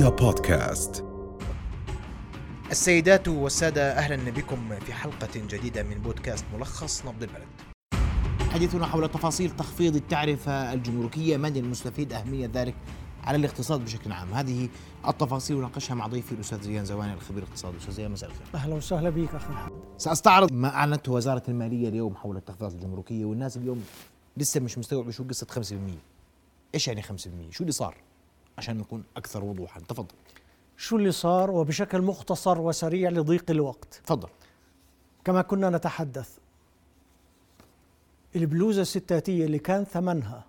رؤيا بودكاست. السيدات والسادة أهلا بكم في حلقة جديدة من بودكاست ملخص نبض البلد. حديثنا حول تفاصيل تخفيض التعرفة الجمركية من المستفيد أهمية ذلك على الاقتصاد بشكل عام؟ هذه التفاصيل وناقشها مع ضيفي الأستاذ زيان زواني الخبير الاقتصادي أستاذ زيان مساء الخير. أهلا وسهلا بك أخي محمد. سأستعرض ما أعلنته وزارة المالية اليوم حول التخفيضات الجمركية والناس اليوم لسه مش مستوعبة شو قصة 5% إيش يعني 5% شو اللي صار؟ عشان نكون أكثر وضوحا. تفضل. شو اللي صار وبشكل مختصر وسريع لضيق الوقت؟ تفضل. كما كنا نتحدث البلوزة الستاتية اللي كان ثمنها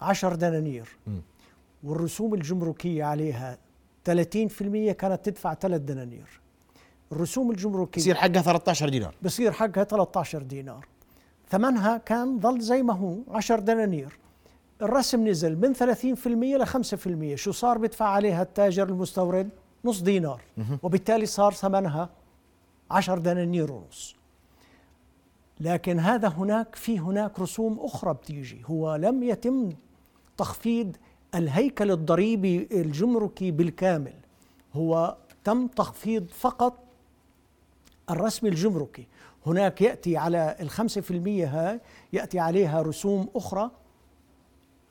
عشر دنانير مم. والرسوم الجمركية عليها 30% كانت تدفع 3 دنانير. الرسوم الجمركية يصير حقها 13 دينار. بصير حقها 13 دينار. ثمنها كان ظل زي ما هو 10 دنانير. الرسم نزل من 30% ل 5% شو صار بدفع عليها التاجر المستورد؟ نص دينار. وبالتالي صار ثمنها 10 دنانير ونص. لكن هذا هناك في هناك رسوم أخرى بتيجي. هو لم يتم تخفيض الهيكل الضريبي الجمركي بالكامل. هو تم تخفيض فقط الرسم الجمركي. هناك يأتي على الخمسة في المية هاي يأتي عليها رسوم أخرى.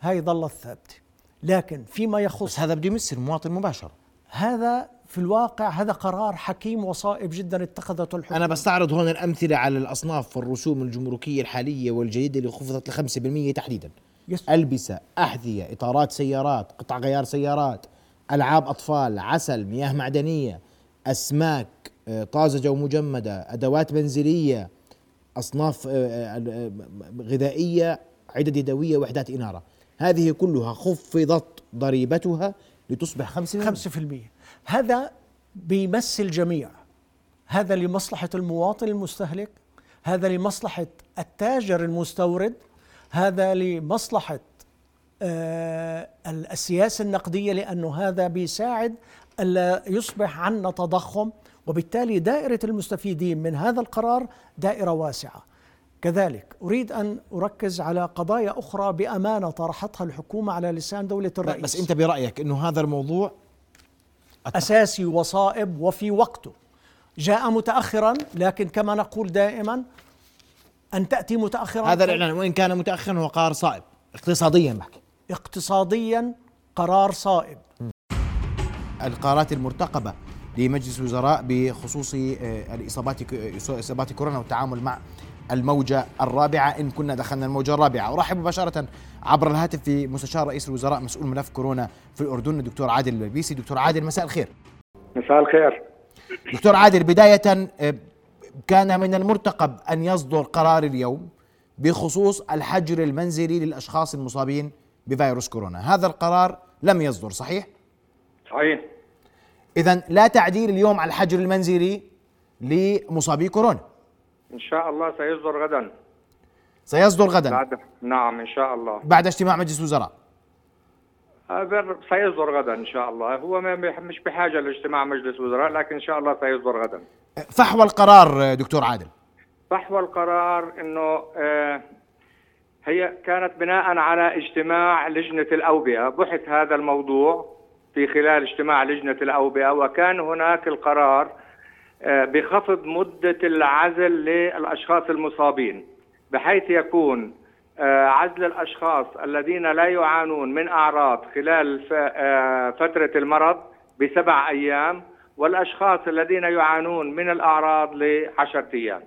هاي ظلت ثابتة لكن فيما يخص بس هذا بده يمس المواطن مباشرة هذا في الواقع هذا قرار حكيم وصائب جدا اتخذته الحكومة. أنا بستعرض هون الأمثلة على الأصناف والرسوم الجمركية الحالية والجديدة اللي خفضت ل 5% تحديدا. يس. ألبسة أحذية إطارات سيارات قطع غيار سيارات ألعاب أطفال عسل مياه معدنية أسماك آه، طازجة ومجمدة أدوات منزلية أصناف آه، آه، غذائية عدد يدوية وحدات إنارة. هذه كلها خفضت ضريبتها لتصبح 5% 5% هذا بيمس الجميع. هذا لمصلحة المواطن المستهلك هذا لمصلحة التاجر المستورد هذا لمصلحة آه، السياسة النقدية لأنه هذا بيساعد ألا يصبح عندنا تضخم وبالتالي دائرة المستفيدين من هذا القرار دائرة واسعة. كذلك أريد أن أركز على قضايا أخرى بأمانة طرحتها الحكومة على لسان دولة الرئيس. بس أنت برأيك أنه هذا الموضوع أساسي وصائب وفي وقته. جاء متاخرا لكن كما نقول دائما أن تأتي متاخرا هذا الإعلان وإن كان متأخرا هو قرار صائب. اقتصاديا بحكي. اقتصاديا قرار صائب. القرارات المرتقبة لمجلس الوزراء بخصوص آه، الإصابات إصابات كورونا والتعامل مع الموجة الرابعة. إن كنا دخلنا الموجة الرابعة. أرحب مباشرة عبر الهاتف في مستشار رئيس الوزراء مسؤول ملف كورونا في الأردن الدكتور عادل البلبيسي دكتور عادل مساء الخير. مساء الخير. دكتور عادل بداية آه، كان من المرتقب أن يصدر قرار اليوم بخصوص الحجر المنزلي للأشخاص المصابين بفيروس كورونا. هذا القرار لم يصدر صحيح؟ صحيح. إذا لا تعديل اليوم على الحجر المنزلي لمصابي كورونا. إن شاء الله سيصدر غدا. سيصدر غدا؟ بعد نعم إن شاء الله. بعد اجتماع مجلس الوزراء؟ سيصدر غدا إن شاء الله. هو مش بحاجة لاجتماع مجلس وزراء لكن إن شاء الله سيصدر غدا. فحوى القرار دكتور عادل. فحوى القرار إنه آه، هي كانت بناء على اجتماع لجنة الأوبئة. بحث هذا الموضوع في خلال اجتماع لجنة الأوبئة وكان هناك القرار بخفض مدة العزل للأشخاص المصابين بحيث يكون آه، عزل الأشخاص الذين لا يعانون من أعراض خلال آه، فترة المرض بسبع أيام والأشخاص الذين يعانون من الأعراض لعشرة أيام.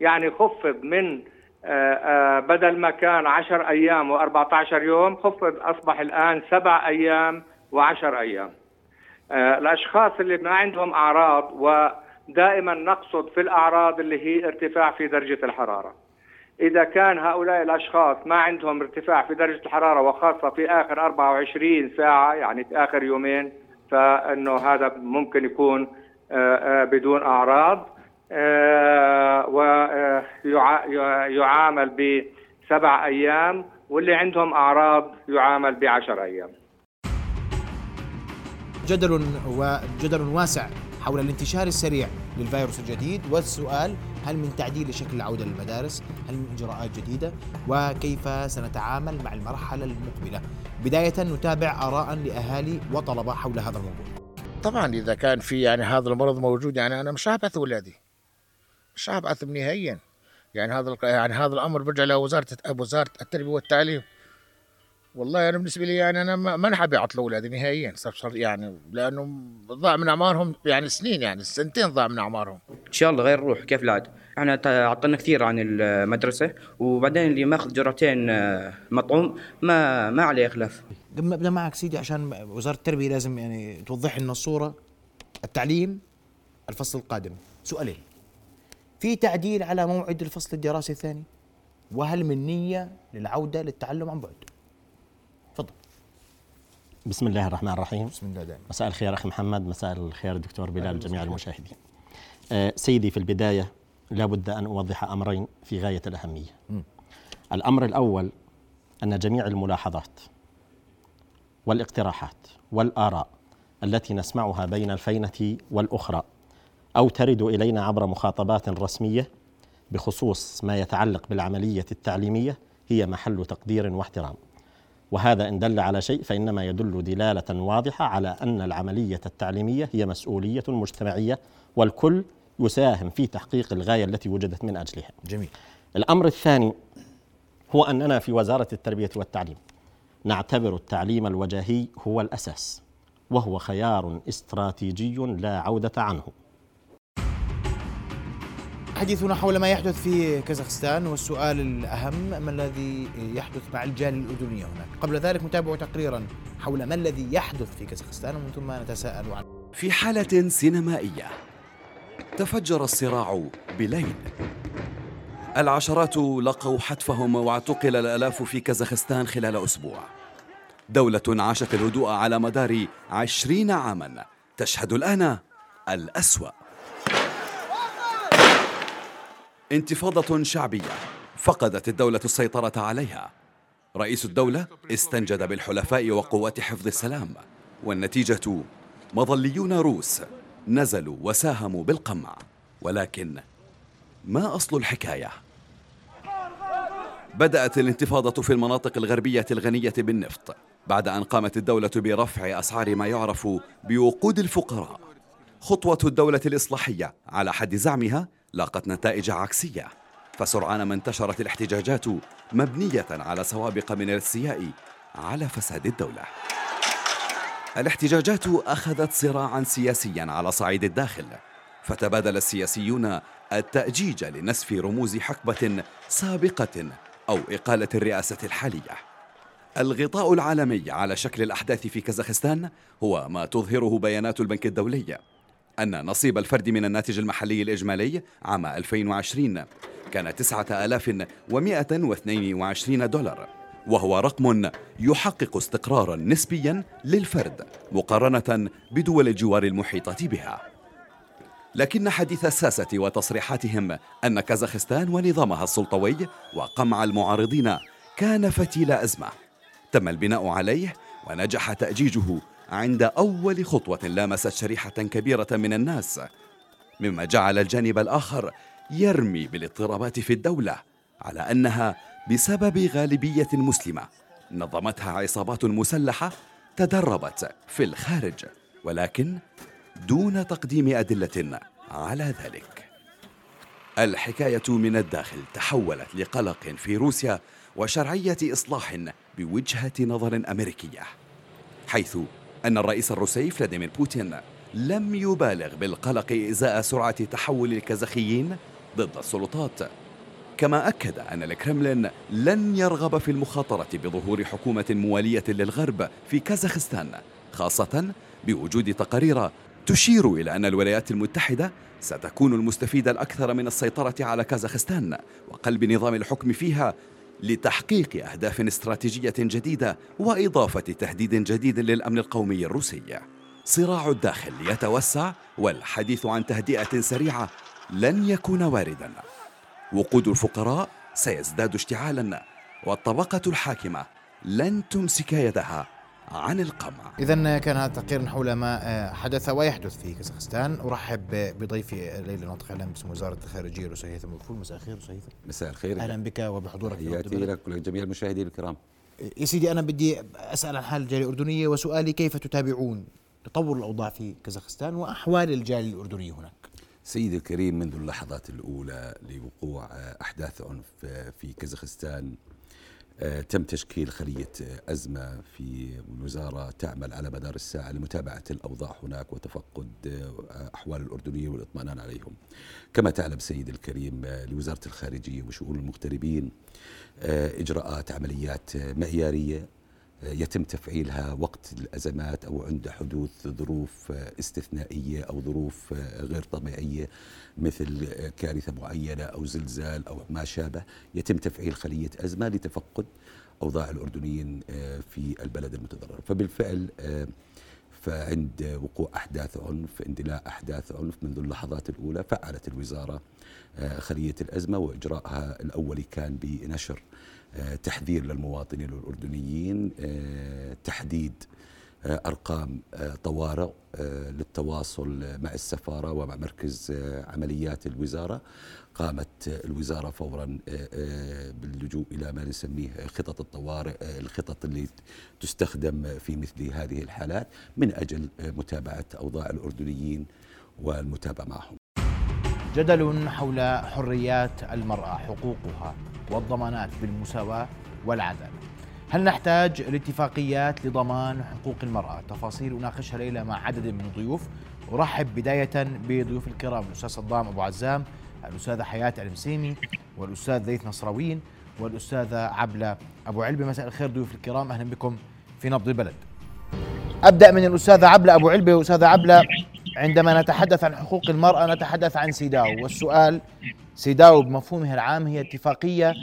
يعني خفض من آه، آه، بدل ما كان 10 أيام و14 يوم خفض أصبح الآن سبع أيام و10 أيام. آه، الأشخاص اللي ما عندهم أعراض ودائما نقصد في الأعراض اللي هي ارتفاع في درجة الحرارة. إذا كان هؤلاء الأشخاص ما عندهم ارتفاع في درجة الحرارة وخاصة في آخر 24 ساعة يعني في آخر يومين فإنه هذا ممكن يكون آه، آه، بدون أعراض ويعامل بسبع أيام واللي عندهم أعراض يعامل بعشر أيام. جدل وجدل واسع حول الانتشار السريع للفيروس الجديد والسؤال هل من تعديل لشكل العودة للمدارس؟ هل من إجراءات جديدة؟ وكيف سنتعامل مع المرحلة المقبلة؟ بداية نتابع آراء لأهالي وطلبة حول هذا الموضوع. طبعا إذا كان في يعني هذا المرض موجود يعني أنا مش هبعث اولادي مش هبعثهم نهائيا. يعني هذا يعني هذا الأمر برجع لوزارة وزاره التربية والتعليم. والله أنا بالنسبة لي يعني أنا ما حابب اعطل اولادي نهائيا صار- صار يعني لأنه ضاع من أعمارهم يعني سنين يعني سنتين ضاع من أعمارهم. إن شاء الله غير نروح كيف العاده إحنا عطلنا كثير عن المدرسة وبعدين اللي ماخذ جرعتين آه، مطعوم ما ما عليه خلاف قبل ما أبدأ معك سيدي عشان وزارة التربية لازم يعني توضح لنا الصورة التعليم الفصل القادم. سؤالين. في تعديل على موعد الفصل الدراسي الثاني؟ وهل من نية للعودة للتعلم عن بعد؟ بسم الله الرحمن الرحيم. بسم الله دائما. مساء الخير أخي محمد مساء الخير دكتور بلال جميع المشاهدين. آه، سيدي في البداية لابد أن أوضح أمرين في غاية الأهمية. الأمر الأول أن جميع الملاحظات والاقتراحات والآراء التي نسمعها بين الفينة والأخرى أو ترد إلينا عبر مخاطبات رسمية بخصوص ما يتعلق بالعملية التعليمية هي محل تقدير واحترام. وهذا إن دل على شيء فإنما يدل دلالة واضحة على أن العملية التعليمية هي مسؤولية مجتمعية والكل يساهم في تحقيق الغاية التي وجدت من أجلها. جميل. الأمر الثاني هو أننا في وزارة التربية والتعليم نعتبر التعليم الوجاهي هو الأساس وهو خيار استراتيجي لا عودة عنه. حديثنا حول ما يحدث في كازاخستان والسؤال الأهم ما الذي يحدث مع الجالية الأردنية هناك؟ قبل ذلك نتابع تقريرا حول ما الذي يحدث في كازاخستان ومن ثم نتساءل عن في حالة سينمائية تفجر الصراع بليل. العشرات لقوا حتفهم واعتقل الآلاف في كازاخستان خلال أسبوع. دولة عاشت الهدوء على مدار عشرين عاما تشهد الآن الأسوأ. انتفاضة شعبية فقدت الدولة السيطرة عليها. رئيس الدولة استنجد بالحلفاء وقوات حفظ السلام والنتيجة مظليون روس نزلوا وساهموا بالقمع. ولكن ما أصل الحكاية؟ بدأت الانتفاضة في المناطق الغربية الغنية بالنفط بعد أن قامت الدولة برفع أسعار ما يعرف بوقود الفقراء. خطوة الدولة الإصلاحية على حد زعمها لاقت نتائج عكسية فسرعان ما انتشرت الاحتجاجات مبنية على سوابق من الاستياء على فساد الدولة. الاحتجاجات أخذت صراعا سياسيا على صعيد الداخل فتبادل السياسيون التأجيج لنسف رموز حقبة سابقة أو إقالة الرئاسة الحالية. الغطاء العالمي على شكل الأحداث في كازاخستان هو ما تظهره بيانات البنك الدولي. أن نصيب الفرد من الناتج المحلي الإجمالي عام 2020 كان 9122 دولار وهو رقم يحقق استقرارا نسبيا للفرد مقارنة بدول الجوار المحيطة بها. لكن حديث الساسة وتصريحاتهم أن كازاخستان ونظامها السلطوي وقمع المعارضين كان فتيل أزمة. تم البناء عليه ونجح تأجيجه عند أول خطوة لامست شريحة كبيرة من الناس مما جعل الجانب الآخر يرمي بالاضطرابات في الدولة على أنها بسبب غالبية مسلمة نظمتها عصابات مسلحة تدربت في الخارج ولكن دون تقديم أدلة على ذلك. الحكاية من الداخل تحولت لقلق في روسيا وشرعية إصلاح بوجهة نظر أمريكية حيث أن الرئيس الروسي فلاديمير بوتين لم يبالغ بالقلق إزاء سرعة تحول الكازاخيين ضد السلطات. كما أكد أن الكرملين لن يرغب في المخاطرة بظهور حكومة موالية للغرب في كازاخستان خاصة بوجود تقارير تشير إلى أن الولايات المتحدة ستكون المستفيد الأكثر من السيطرة على كازاخستان وقلب نظام الحكم فيها لتحقيق أهداف استراتيجية جديدة وإضافة تهديد جديد للأمن القومي الروسي. صراع الداخل يتوسع والحديث عن تهدئة سريعة لن يكون واردا. وقود الفقراء سيزداد اشتعالا والطبقة الحاكمة لن تمسك يدها. عن القمع. إذا كان هذا تقرير حول ما آه، حدث ويحدث في كازاخستان. أرحب بضيفي الليلة ناطق إعلام باسم وزارة الخارجية هيثم الفول مساء الخير هيثم مساء الخير. أهلا بك وبحضورك تحياتي. لك ولجميع المشاهدين الكرام. يا سيدي أنا بدي أسأل عن حال الجالية الأردنية وسؤالي كيف تتابعون تطور الأوضاع في كازاخستان وأحوال الجالية الأردنية هناك؟ سيدي الكريم منذ اللحظات الأولى لوقوع آه، أحداث عنف آه، في كازاخستان آه، تم تشكيل خلية آه، أزمة في الوزارة تعمل على مدار الساعة لمتابعة الأوضاع هناك وتفقد آه، أحوال الأردنيين والإطمئنان عليهم. كما تعلم سيدي الكريم آه، لوزارة الخارجية وشؤون المغتربين آه، إجراءات عمليات آه، معيارية آه، يتم تفعيلها وقت الأزمات أو عند حدوث ظروف استثنائية أو ظروف غير طبيعية مثل كارثة معينة أو زلزال أو ما شابه. يتم تفعيل خلية أزمة لتفقد أوضاع الأردنيين آه، في البلد المتضرر. فبالفعل آه، فعند وقوع أحداث عنف اندلاع أحداث عنف منذ اللحظات الأولى فعلت الوزارة آه، خلية الأزمة وإجراءها الأولي كان بنشر تحذير للمواطنين الأردنيين آه، تحديد آه، أرقام آه، طوارئ آه، للتواصل مع السفارة ومع مركز آه، عمليات الوزارة. قامت آه، الوزارة فورا آه، آه، باللجوء إلى ما نسميه خطط الطوارئ آه، الخطط اللي تستخدم في مثل هذه الحالات من أجل آه، متابعة أوضاع الأردنيين والمتابعة معهم. جدل حول حريات المرأة حقوقها والضمانات بالمساواة والعدالة. هل نحتاج لاتفاقيات لضمان حقوق المرأة؟ تفاصيل أناقشها ليلة مع عدد من الضيوف. أرحب بداية بضيوف الكرام الأستاذ صدام أبو عزام الأستاذة حياة المسيمي والأستاذ زيت نصراوين والأستاذة عبلة أبو علبة. مساء الخير ضيوف الكرام أهلا بكم في نبض البلد. أبدأ من الأستاذة عبلة أبو علبة. أستاذة عبلة عندما نتحدث عن حقوق المرأة نتحدث عن سيداو. والسؤال سيداو بمفهومها العام هي اتفاقية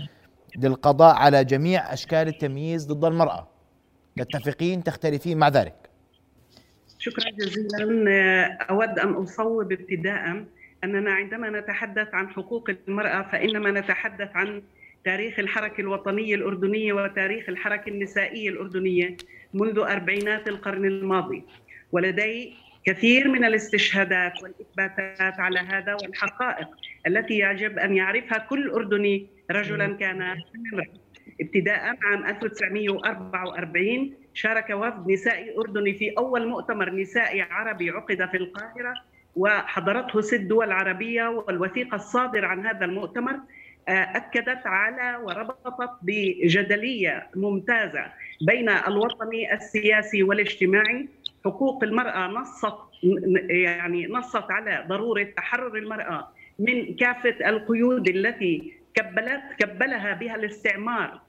للقضاء على جميع أشكال التمييز ضد المرأة. تتفقين؟ تختلفين؟ مع ذلك. شكرا جزيلا. أود أن أصوب ابتداء أننا عندما نتحدث عن حقوق المرأة فإنما نتحدث عن تاريخ الحركة الوطنية الأردنية وتاريخ الحركة النسائية الأردنية منذ أربعينات القرن الماضي. ولدي كثير من الاستشهادات والإثباتات على هذا والحقائق التي يجب أن يعرفها كل أردني رجلا كان ابتداء عام 1944 شارك وفد نسائي أردني في أول مؤتمر نسائي عربي عقد في القاهرة وحضرته ست دول عربية والوثيقة الصادرة عن هذا المؤتمر أكدت على وربطت بجدلية ممتازة بين الوطني السياسي والاجتماعي حقوق المرأة نصت يعني نصت على ضرورة تحرر المرأة من كافة القيود التي كبلت كبلها بها الاستعمار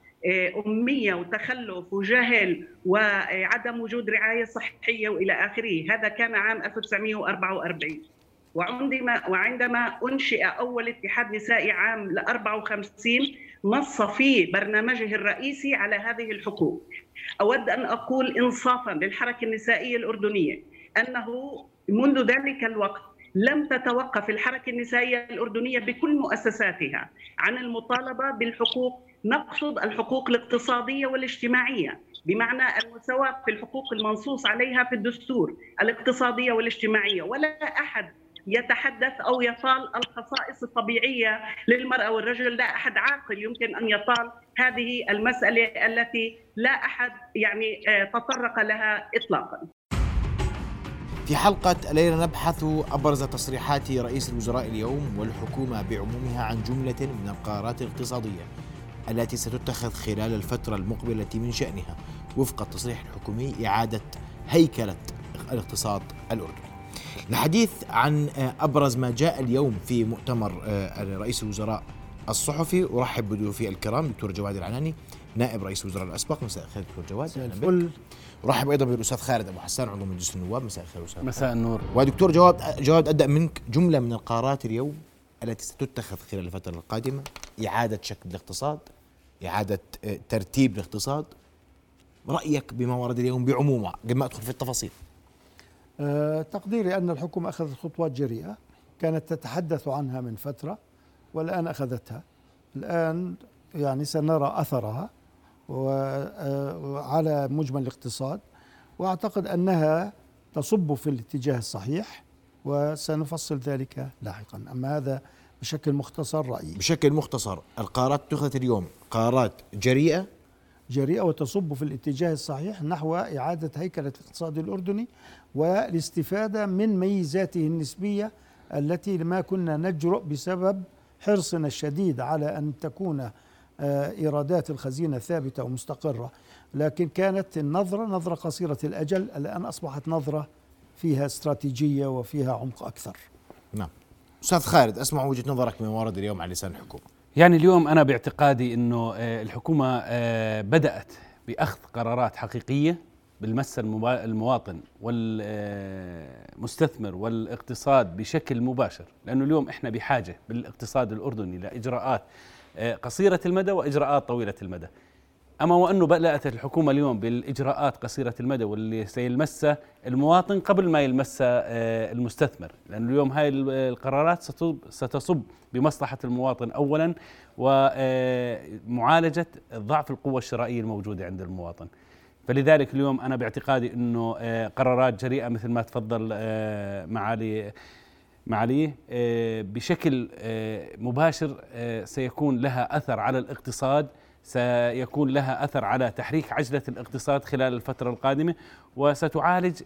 أمية وتخلف وجهل وعدم وجود رعاية صحية وإلى آخره. هذا كان عام 1944 وعندما وعندما أنشئ أول اتحاد نسائي عام ل 54 نص في برنامجه الرئيسي على هذه الحقوق. أود أن أقول إنصافا للحركة النسائية الأردنية أنه منذ ذلك الوقت لم تتوقف الحركة النسائية الأردنية بكل مؤسساتها عن المطالبة بالحقوق نقصد الحقوق الاقتصادية والاجتماعية بمعنى المساواة في الحقوق المنصوص عليها في الدستور الاقتصادية والاجتماعية ولا أحد يتحدث أو يطال الخصائص الطبيعية للمرأة والرجل لا أحد عاقل يمكن أن يطال هذه المسألة التي لا أحد يعني تطرق لها اطلاقا. في حلقة الليلة نبحث أبرز تصريحات رئيس الوزراء اليوم والحكومة بعمومها عن جملة من القرارات الاقتصادية التي ستتخذ خلال الفترة المقبلة من شأنها وفق التصريح الحكومي إعادة هيكلة الاقتصاد الأردني. الحديث عن أبرز ما جاء اليوم في مؤتمر رئيس الوزراء الصحفي. أرحب بضيوفي الكرام دكتور جواد العناني نائب رئيس الوزراء الأسبق. مساء الخير دكتور جواد. الفل. أرحب أيضا بالأستاذ خالد أبو حسان عضو مجلس النواب. مساء الخير أستاذ مساء النور. ودكتور جواد جواد أبدأ منك. جملة من القرارات اليوم التي ستتخذ خلال الفترة القادمة إعادة شكل الاقتصاد إعادة ترتيب الاقتصاد. رأيك بما ورد اليوم بعمومه قبل ما أدخل في التفاصيل؟ تقديري أن الحكومة أخذت خطوات جريئة كانت تتحدث عنها من فترة والآن أخذتها. الآن يعني سنرى أثرها وعلى مجمل الاقتصاد وأعتقد أنها تصب في الاتجاه الصحيح وسنفصل ذلك لاحقا. أما هذا بشكل مختصر رأيي. بشكل مختصر القرارات اتخذت اليوم قرارات جريئة جريئة وتصب في الاتجاه الصحيح نحو إعادة هيكلة الاقتصاد الأردني والاستفادة من ميزاته النسبية التي ما كنا نجرؤ بسبب حرصنا الشديد على أن تكون آه، إيرادات الخزينة ثابتة ومستقرة. لكن كانت النظرة نظرة قصيرة الأجل الآن أصبحت نظرة فيها استراتيجية وفيها عمق أكثر. نعم. أستاذ خالد أسمع وجهة نظرك من ورد اليوم على لسان الحكومة. يعني اليوم أنا باعتقادي إنه آه، الحكومة آه، بدأت بأخذ قرارات حقيقية بالمس المواطن والمستثمر والاقتصاد بشكل مباشر لأنه اليوم إحنا بحاجة بالاقتصاد الأردني لإجراءات آه، قصيرة المدى وإجراءات طويلة المدى. أما وانه بدات الحكومة اليوم بالإجراءات قصيرة المدى واللي سيلمسها المواطن قبل ما يلمسها آه، المستثمر لأنه اليوم هاي القرارات ستصب بمصلحة المواطن اولا ومعالجه ضعف القوة الشرائية الموجودة عند المواطن. فلذلك اليوم أنا باعتقادي إنه آه، قرارات جريئة مثل ما تفضل معالي معاليه بشكل مباشر سيكون لها أثر على الاقتصاد سيكون لها أثر على تحريك عجله الاقتصاد خلال الفترة القادمة وستعالج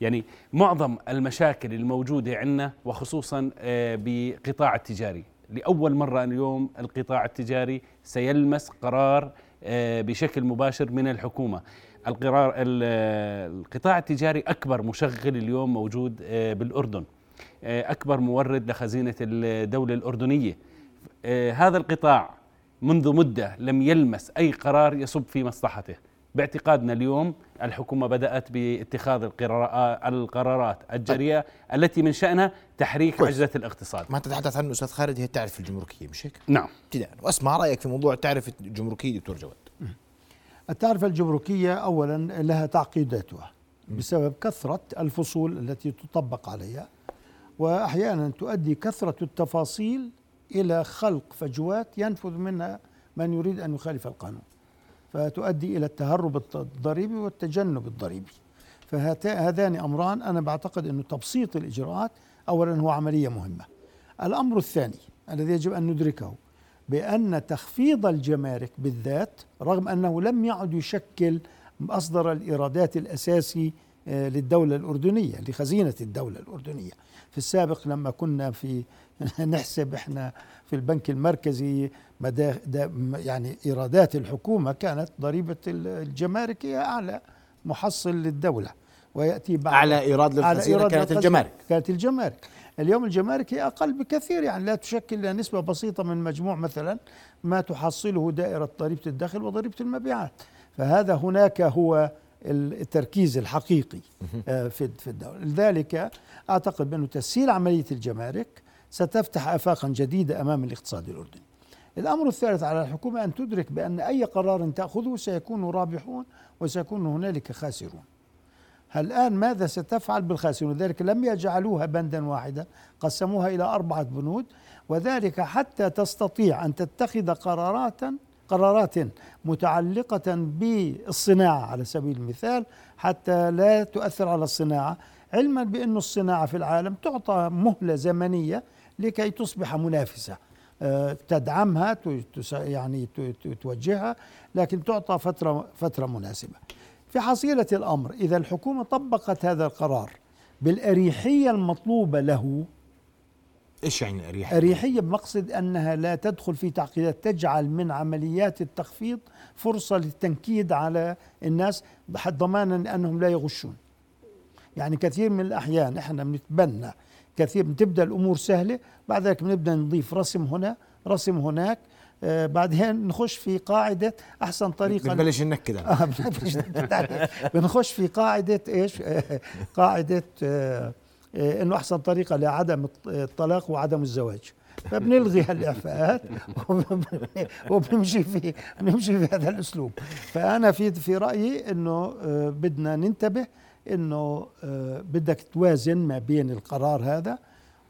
يعني معظم المشاكل الموجودة عندنا وخصوصا آه، بقطاع التجاري. لأول مرة اليوم القطاع التجاري سيلمس قرار آه، بشكل مباشر من الحكومة. القرار القطاع التجاري أكبر مشغل اليوم موجود آه، بالأردن. أكبر مورد لخزينة الدولة الأردنية. هذا القطاع منذ مدة لم يلمس أي قرار يصب في مصلحته. باعتقادنا اليوم الحكومة بدأت باتخاذ القرارات الجريئة التي من شأنها تحريك. عجلة الاقتصاد. ما تتحدث عنه أستاذ خالد هي التعرفة الجمركية مش هيك؟ نعم. ابتداء. وأسمع رأيك في موضوع التعرفة الجمركية دكتور جواد. التعرفة الجمركية أولا لها تعقيداتها بسبب كثرة الفصول التي تطبق عليها وأحيانا تؤدي كثرة التفاصيل إلى خلق فجوات ينفذ منها من يريد أن يخالف القانون فتؤدي إلى التهرب الضريبي والتجنب الضريبي. فهذان أمران أنا بعتقد أن تبسيط الإجراءات أولا هو عملية مهمة. الأمر الثاني الذي يجب أن ندركه بأن تخفيض الجمارك بالذات رغم أنه لم يعد يشكل مصدر الإيرادات الأساسي للدولة الأردنية لخزينة الدولة الأردنية. في السابق لما كنا في نحسب إحنا في البنك المركزي يعني إيرادات الحكومة كانت ضريبة الجمارك هي أعلى محصل للدولة. ويأتي بعد أعلى إيراد للخزينة كانت الجمارك. كانت الجمارك. اليوم الجمارك هي أقل بكثير يعني لا تشكل نسبة بسيطة من مجموع مثلا ما تحصله دائرة ضريبة الدخل وضريبة المبيعات. فهذا هناك هو التركيز الحقيقي آه، في في الدولة لذلك أعتقد بأنه تسهيل عملية الجمارك ستفتح افاقا جديدة أمام الاقتصاد الأردني. الأمر الثالث على الحكومة أن تدرك بأن أي قرار تأخذه سيكون رابحون وسيكون هنالك خاسرون. الآن ماذا ستفعل بالخاسرون لذلك لم يجعلوها بندا واحدا قسموها إلى أربعة بنود وذلك حتى تستطيع أن تتخذ قرارات قرارات متعلقة بالصناعة على سبيل المثال حتى لا تؤثر على الصناعة. علما بأن الصناعة في العالم تعطى مهلة زمنية لكي تصبح منافسة. آه، تدعمها يعني توجهها لكن تعطى فترة فترة مناسبة. في حصيلة الأمر إذا الحكومة طبقت هذا القرار بالأريحية المطلوبة له إيش يعني أريحية؟ أريحية بمقصد أنها لا تدخل في تعقيدات تجعل من عمليات التخفيض فرصة للتنكيد على الناس ضمانا أنهم لا يغشون. يعني كثير من الأحيان إحنا بنتبنى كثير بتبدأ الأمور سهلة بعد ذلك بنبدأ نضيف رسم هنا رسم هناك آه بعدين نخش في قاعدة أحسن طريقة بنبلش ننكد آه بنخش في قاعدة إيش آه قاعدة آه آه إنه أحسن طريقة لعدم الطلاق وعدم الزواج. فبنلغي هالاعفاءات وبنمشي في بنمشي في هذا الأسلوب. فأنا في في رأيي إنه آه، بدنا ننتبه إنه آه، بدك توازن ما بين القرار هذا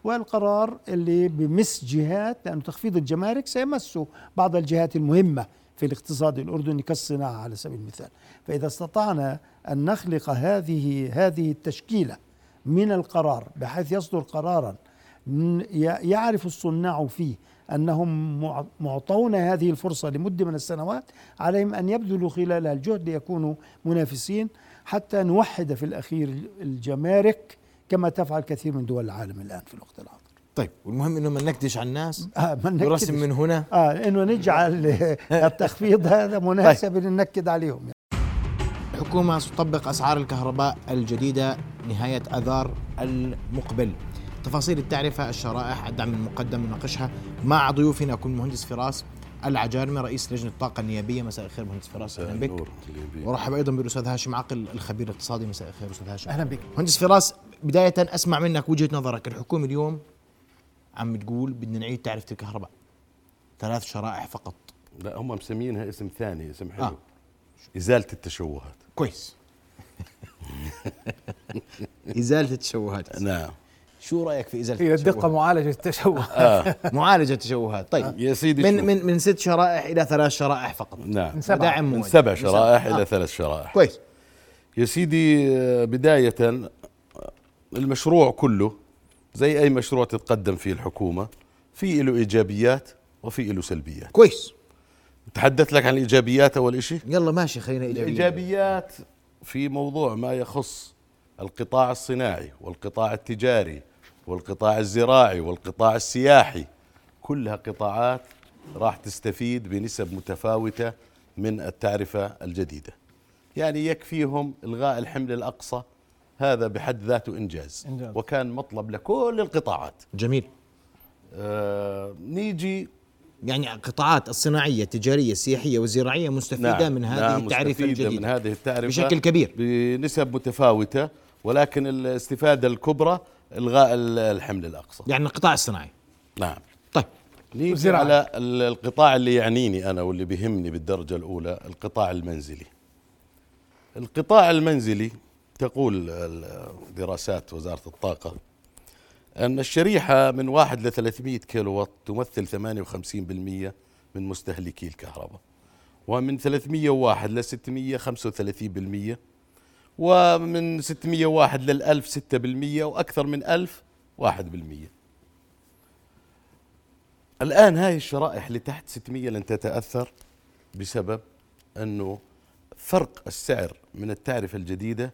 والقرار اللي بمس جهات لأنه تخفيض الجمارك سيمس بعض الجهات المهمة في الاقتصاد الأردني كالصناعة على سبيل المثال. فإذا استطعنا أن نخلق هذه هذه التشكيلة من القرار بحيث يصدر قرارا يعرف الصناع فيه أنهم مع- معطون هذه الفرصة لمدة من السنوات عليهم أن يبذلوا خلالها الجهد ليكونوا منافسين حتى نوحد في الأخير الجمارك كما تفعل كثير من دول العالم الآن في الوقت الحاضر. طيب والمهم إنه ما نكدش على الناس؟ آه ما. نرسم من هنا. آه إنه نجعل التخفيض هذا مناسب لننكد عليهم. الحكومة ستطبق أسعار الكهرباء الجديدة نهاية أذار المقبل. تفاصيل التعرفة الشرائح الدعم المقدم نناقشها مع ضيوفنا يكون المهندس فراس العجارمي رئيس لجنة الطاقة النيابية. مساء الخير مهندس فراس. أهلا بك. ورحب أيضا بالأستاذ هاشم عقل الخبير الاقتصادي. مساء الخير أستاذ هاشم. أهلا بك. مهندس فراس بداية أسمع منك وجهة نظرك. الحكومة اليوم عم تقول بدنا نعيد تعرفة الكهرباء. ثلاث شرائح فقط. لا هم مسمينها اسم ثاني اسم حلو. آه. آه. إزالة التشوهات. كويس. إزالة التشوهات. نعم. شو رأيك في إزالة هي الدقة التشوهات؟ معالجة التشوه معالجة التشوهات. طيب. يا سيدي من. من من ست شرائح إلى ثلاث شرائح فقط. نعم. من سبعة. داعم من. سبع شرائح آه. إلى ثلاث شرائح. كويس. يا سيدي آه، بداية آه، المشروع كله زي أي مشروع تتقدم فيه الحكومة في له إيجابيات وفي له سلبيات. كويس. تحدث لك عن الإيجابيات أول شيء يلا ماشي خلينا إيجابية. الإيجابيات في موضوع ما يخص القطاع الصناعي والقطاع التجاري والقطاع الزراعي والقطاع السياحي. كلها قطاعات راح تستفيد بنسب متفاوتة من التعرفة الجديدة. يعني يكفيهم إلغاء الحمل الأقصى هذا بحد ذاته إنجاز, إنجاز. وكان مطلب لكل القطاعات. جميل. آه نيجي يعني القطاعات الصناعية التجارية السياحية والزراعية مستفيدة نعم من هذه نعم التعرفة مستفيدة الجديدة من هذه التعرفة بشكل كبير. بنسب متفاوتة ولكن الاستفادة الكبرى إلغاء ال- الحمل الأقصى. يعني القطاع الصناعي. نعم. طيب. نيجي. على ال- القطاع اللي يعنيني أنا واللي بيهمني بالدرجة الأولى القطاع المنزلي. القطاع المنزلي تقول دراسات وزارة الطاقة أن الشريحة من واحد ل 300 كيلو وات تمثل 58% من مستهلكي الكهرباء ومن 301 ل 600 35% ومن 601 لل 1000 6% وأكثر من 1000 1% الآن هاي الشرائح اللي تحت 600 لن تتأثر بسبب أنه فرق السعر من التعرفة الجديدة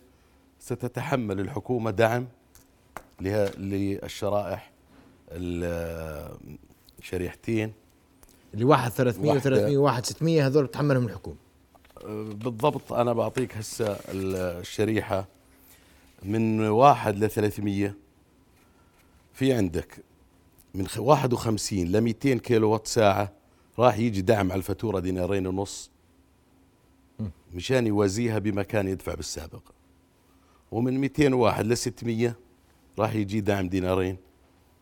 ستتحمل الحكومة دعم للشرائح الشريحتين اللي واحد 300 واحدة. و300 وواحد 600 هذول بتحملهم الحكومة. بالضبط أنا بعطيك هسه الشريحة. من واحد ل 300 في عندك من خ- 51 ل 200 كيلو وات ساعة راح يجي دعم على الفاتورة دينارين ونص. مشان يوازيها بما كان يدفع بالسابق. ومن 201 ل 600 راح يجي دعم دينارين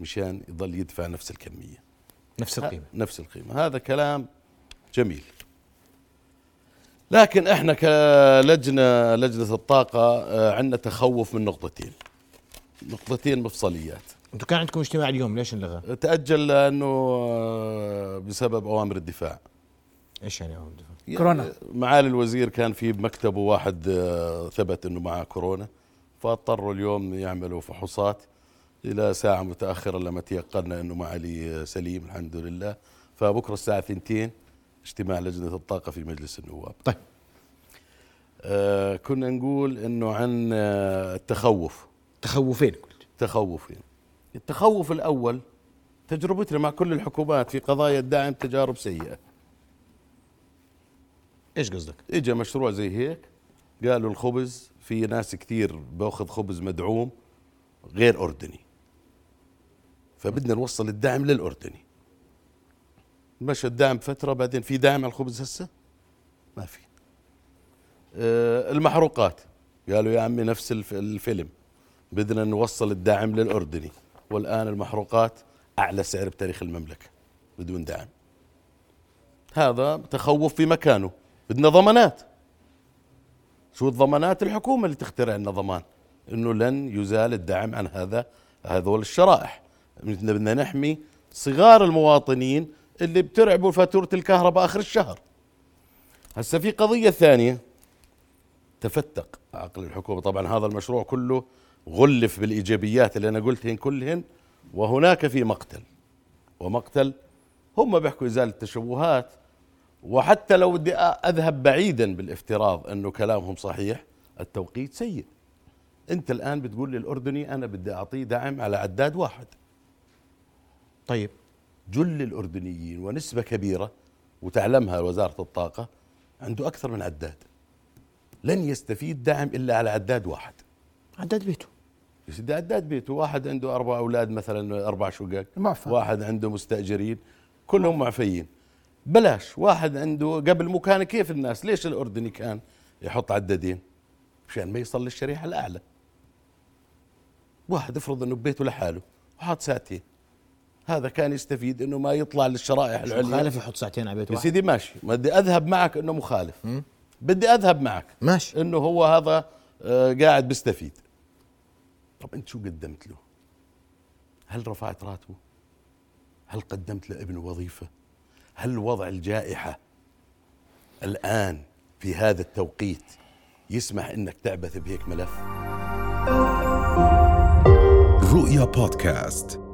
مشان يضل يدفع نفس الكمية. نفس القيمة. نفس القيمة. هذا كلام جميل. لكن إحنا كلجنة لجنة الطاقة آه، عندنا تخوف من نقطتين. نقطتين مفصليات. أنتم كان عندكم اجتماع اليوم ليش انلغى؟ تأجل لأنه آه، بسبب أوامر الدفاع. إيش يعني أول دفعة؟ كورونا. معالي الوزير كان في بمكتبه واحد آه، ثبت إنه معه كورونا. فاضطروا اليوم يعملوا فحوصات إلى ساعة متأخرة لما تيقنا إنه معالي سليم الحمد لله. فبكرة الساعة 2 اجتماع لجنة الطاقة في مجلس النواب. طيب. آه كنا نقول إنه عن آه التخوف. تخوفين قلت. تخوفين. التخوف الأول تجربتنا مع كل الحكومات في قضايا الدعم تجارب سيئة. إيش قصدك؟ اجى مشروع زي هيك قالوا الخبز في ناس كثير بأخذ خبز مدعوم غير أردني. فبدنا نوصل الدعم للأردني. مشى الدعم فترة بعدين في دعم على الخبز هسه؟ ما في. آه المحروقات. قالوا يا عمي نفس الف- الفيلم. بدنا نوصل الدعم للأردني. والآن المحروقات أعلى سعر بتاريخ المملكة بدون دعم. هذا تخوف في مكانه. بدنا ضمانات. شو الضمانات الحكومة اللي تخترع لنا ضمان؟ إنه لن يزال الدعم عن هذا هذول الشرائح. بدنا نحمي صغار المواطنين اللي بترعبوا فاتورة الكهرباء آخر الشهر. هسه في قضية ثانية تفتق عقل الحكومة. طبعا هذا المشروع كله غلف بالإيجابيات اللي أنا قلتهن كلهن وهناك في مقتل. ومقتل هم بيحكوا إزالة التشوهات وحتى لو بدي أذهب بعيدا بالافتراض أنه كلامهم صحيح التوقيت سيء. أنت الآن بتقول للأردني أنا بدي أعطيه دعم على عداد واحد. طيب. جل الأردنيين ونسبة كبيرة وتعلمها وزارة الطاقة عنده أكثر من عداد. لن يستفيد دعم إلا على عداد واحد. عداد بيته. يا سيدي عداد بيته. واحد عنده أربع أولاد مثلا أربع شقق. معفى. واحد عنده مستأجرين. كلهم معفيين. بلاش. واحد عنده قبل مو كان كيف الناس؟ ليش الأردني كان يحط عدادين؟ مشان ما يصل للشريحة الأعلى. واحد افرض إنه ببيته لحاله وحاط ساعتين. هذا كان يستفيد إنه ما يطلع للشرائح العليا. مخالف يحط ساعتين على بيت يا واحد. سيدي ماشي. بدي أذهب معك إنه مخالف. بدي أذهب معك ماشي. إنه هو هذا آه، قاعد بيستفيد. طب أنت شو قدمت له؟ هل رفعت راتبه؟ هل قدمت لابنه وظيفة؟ هل وضع الجائحة الآن في هذا التوقيت يسمح إنك تعبث بهيك ملف؟ رؤيا بودكاست.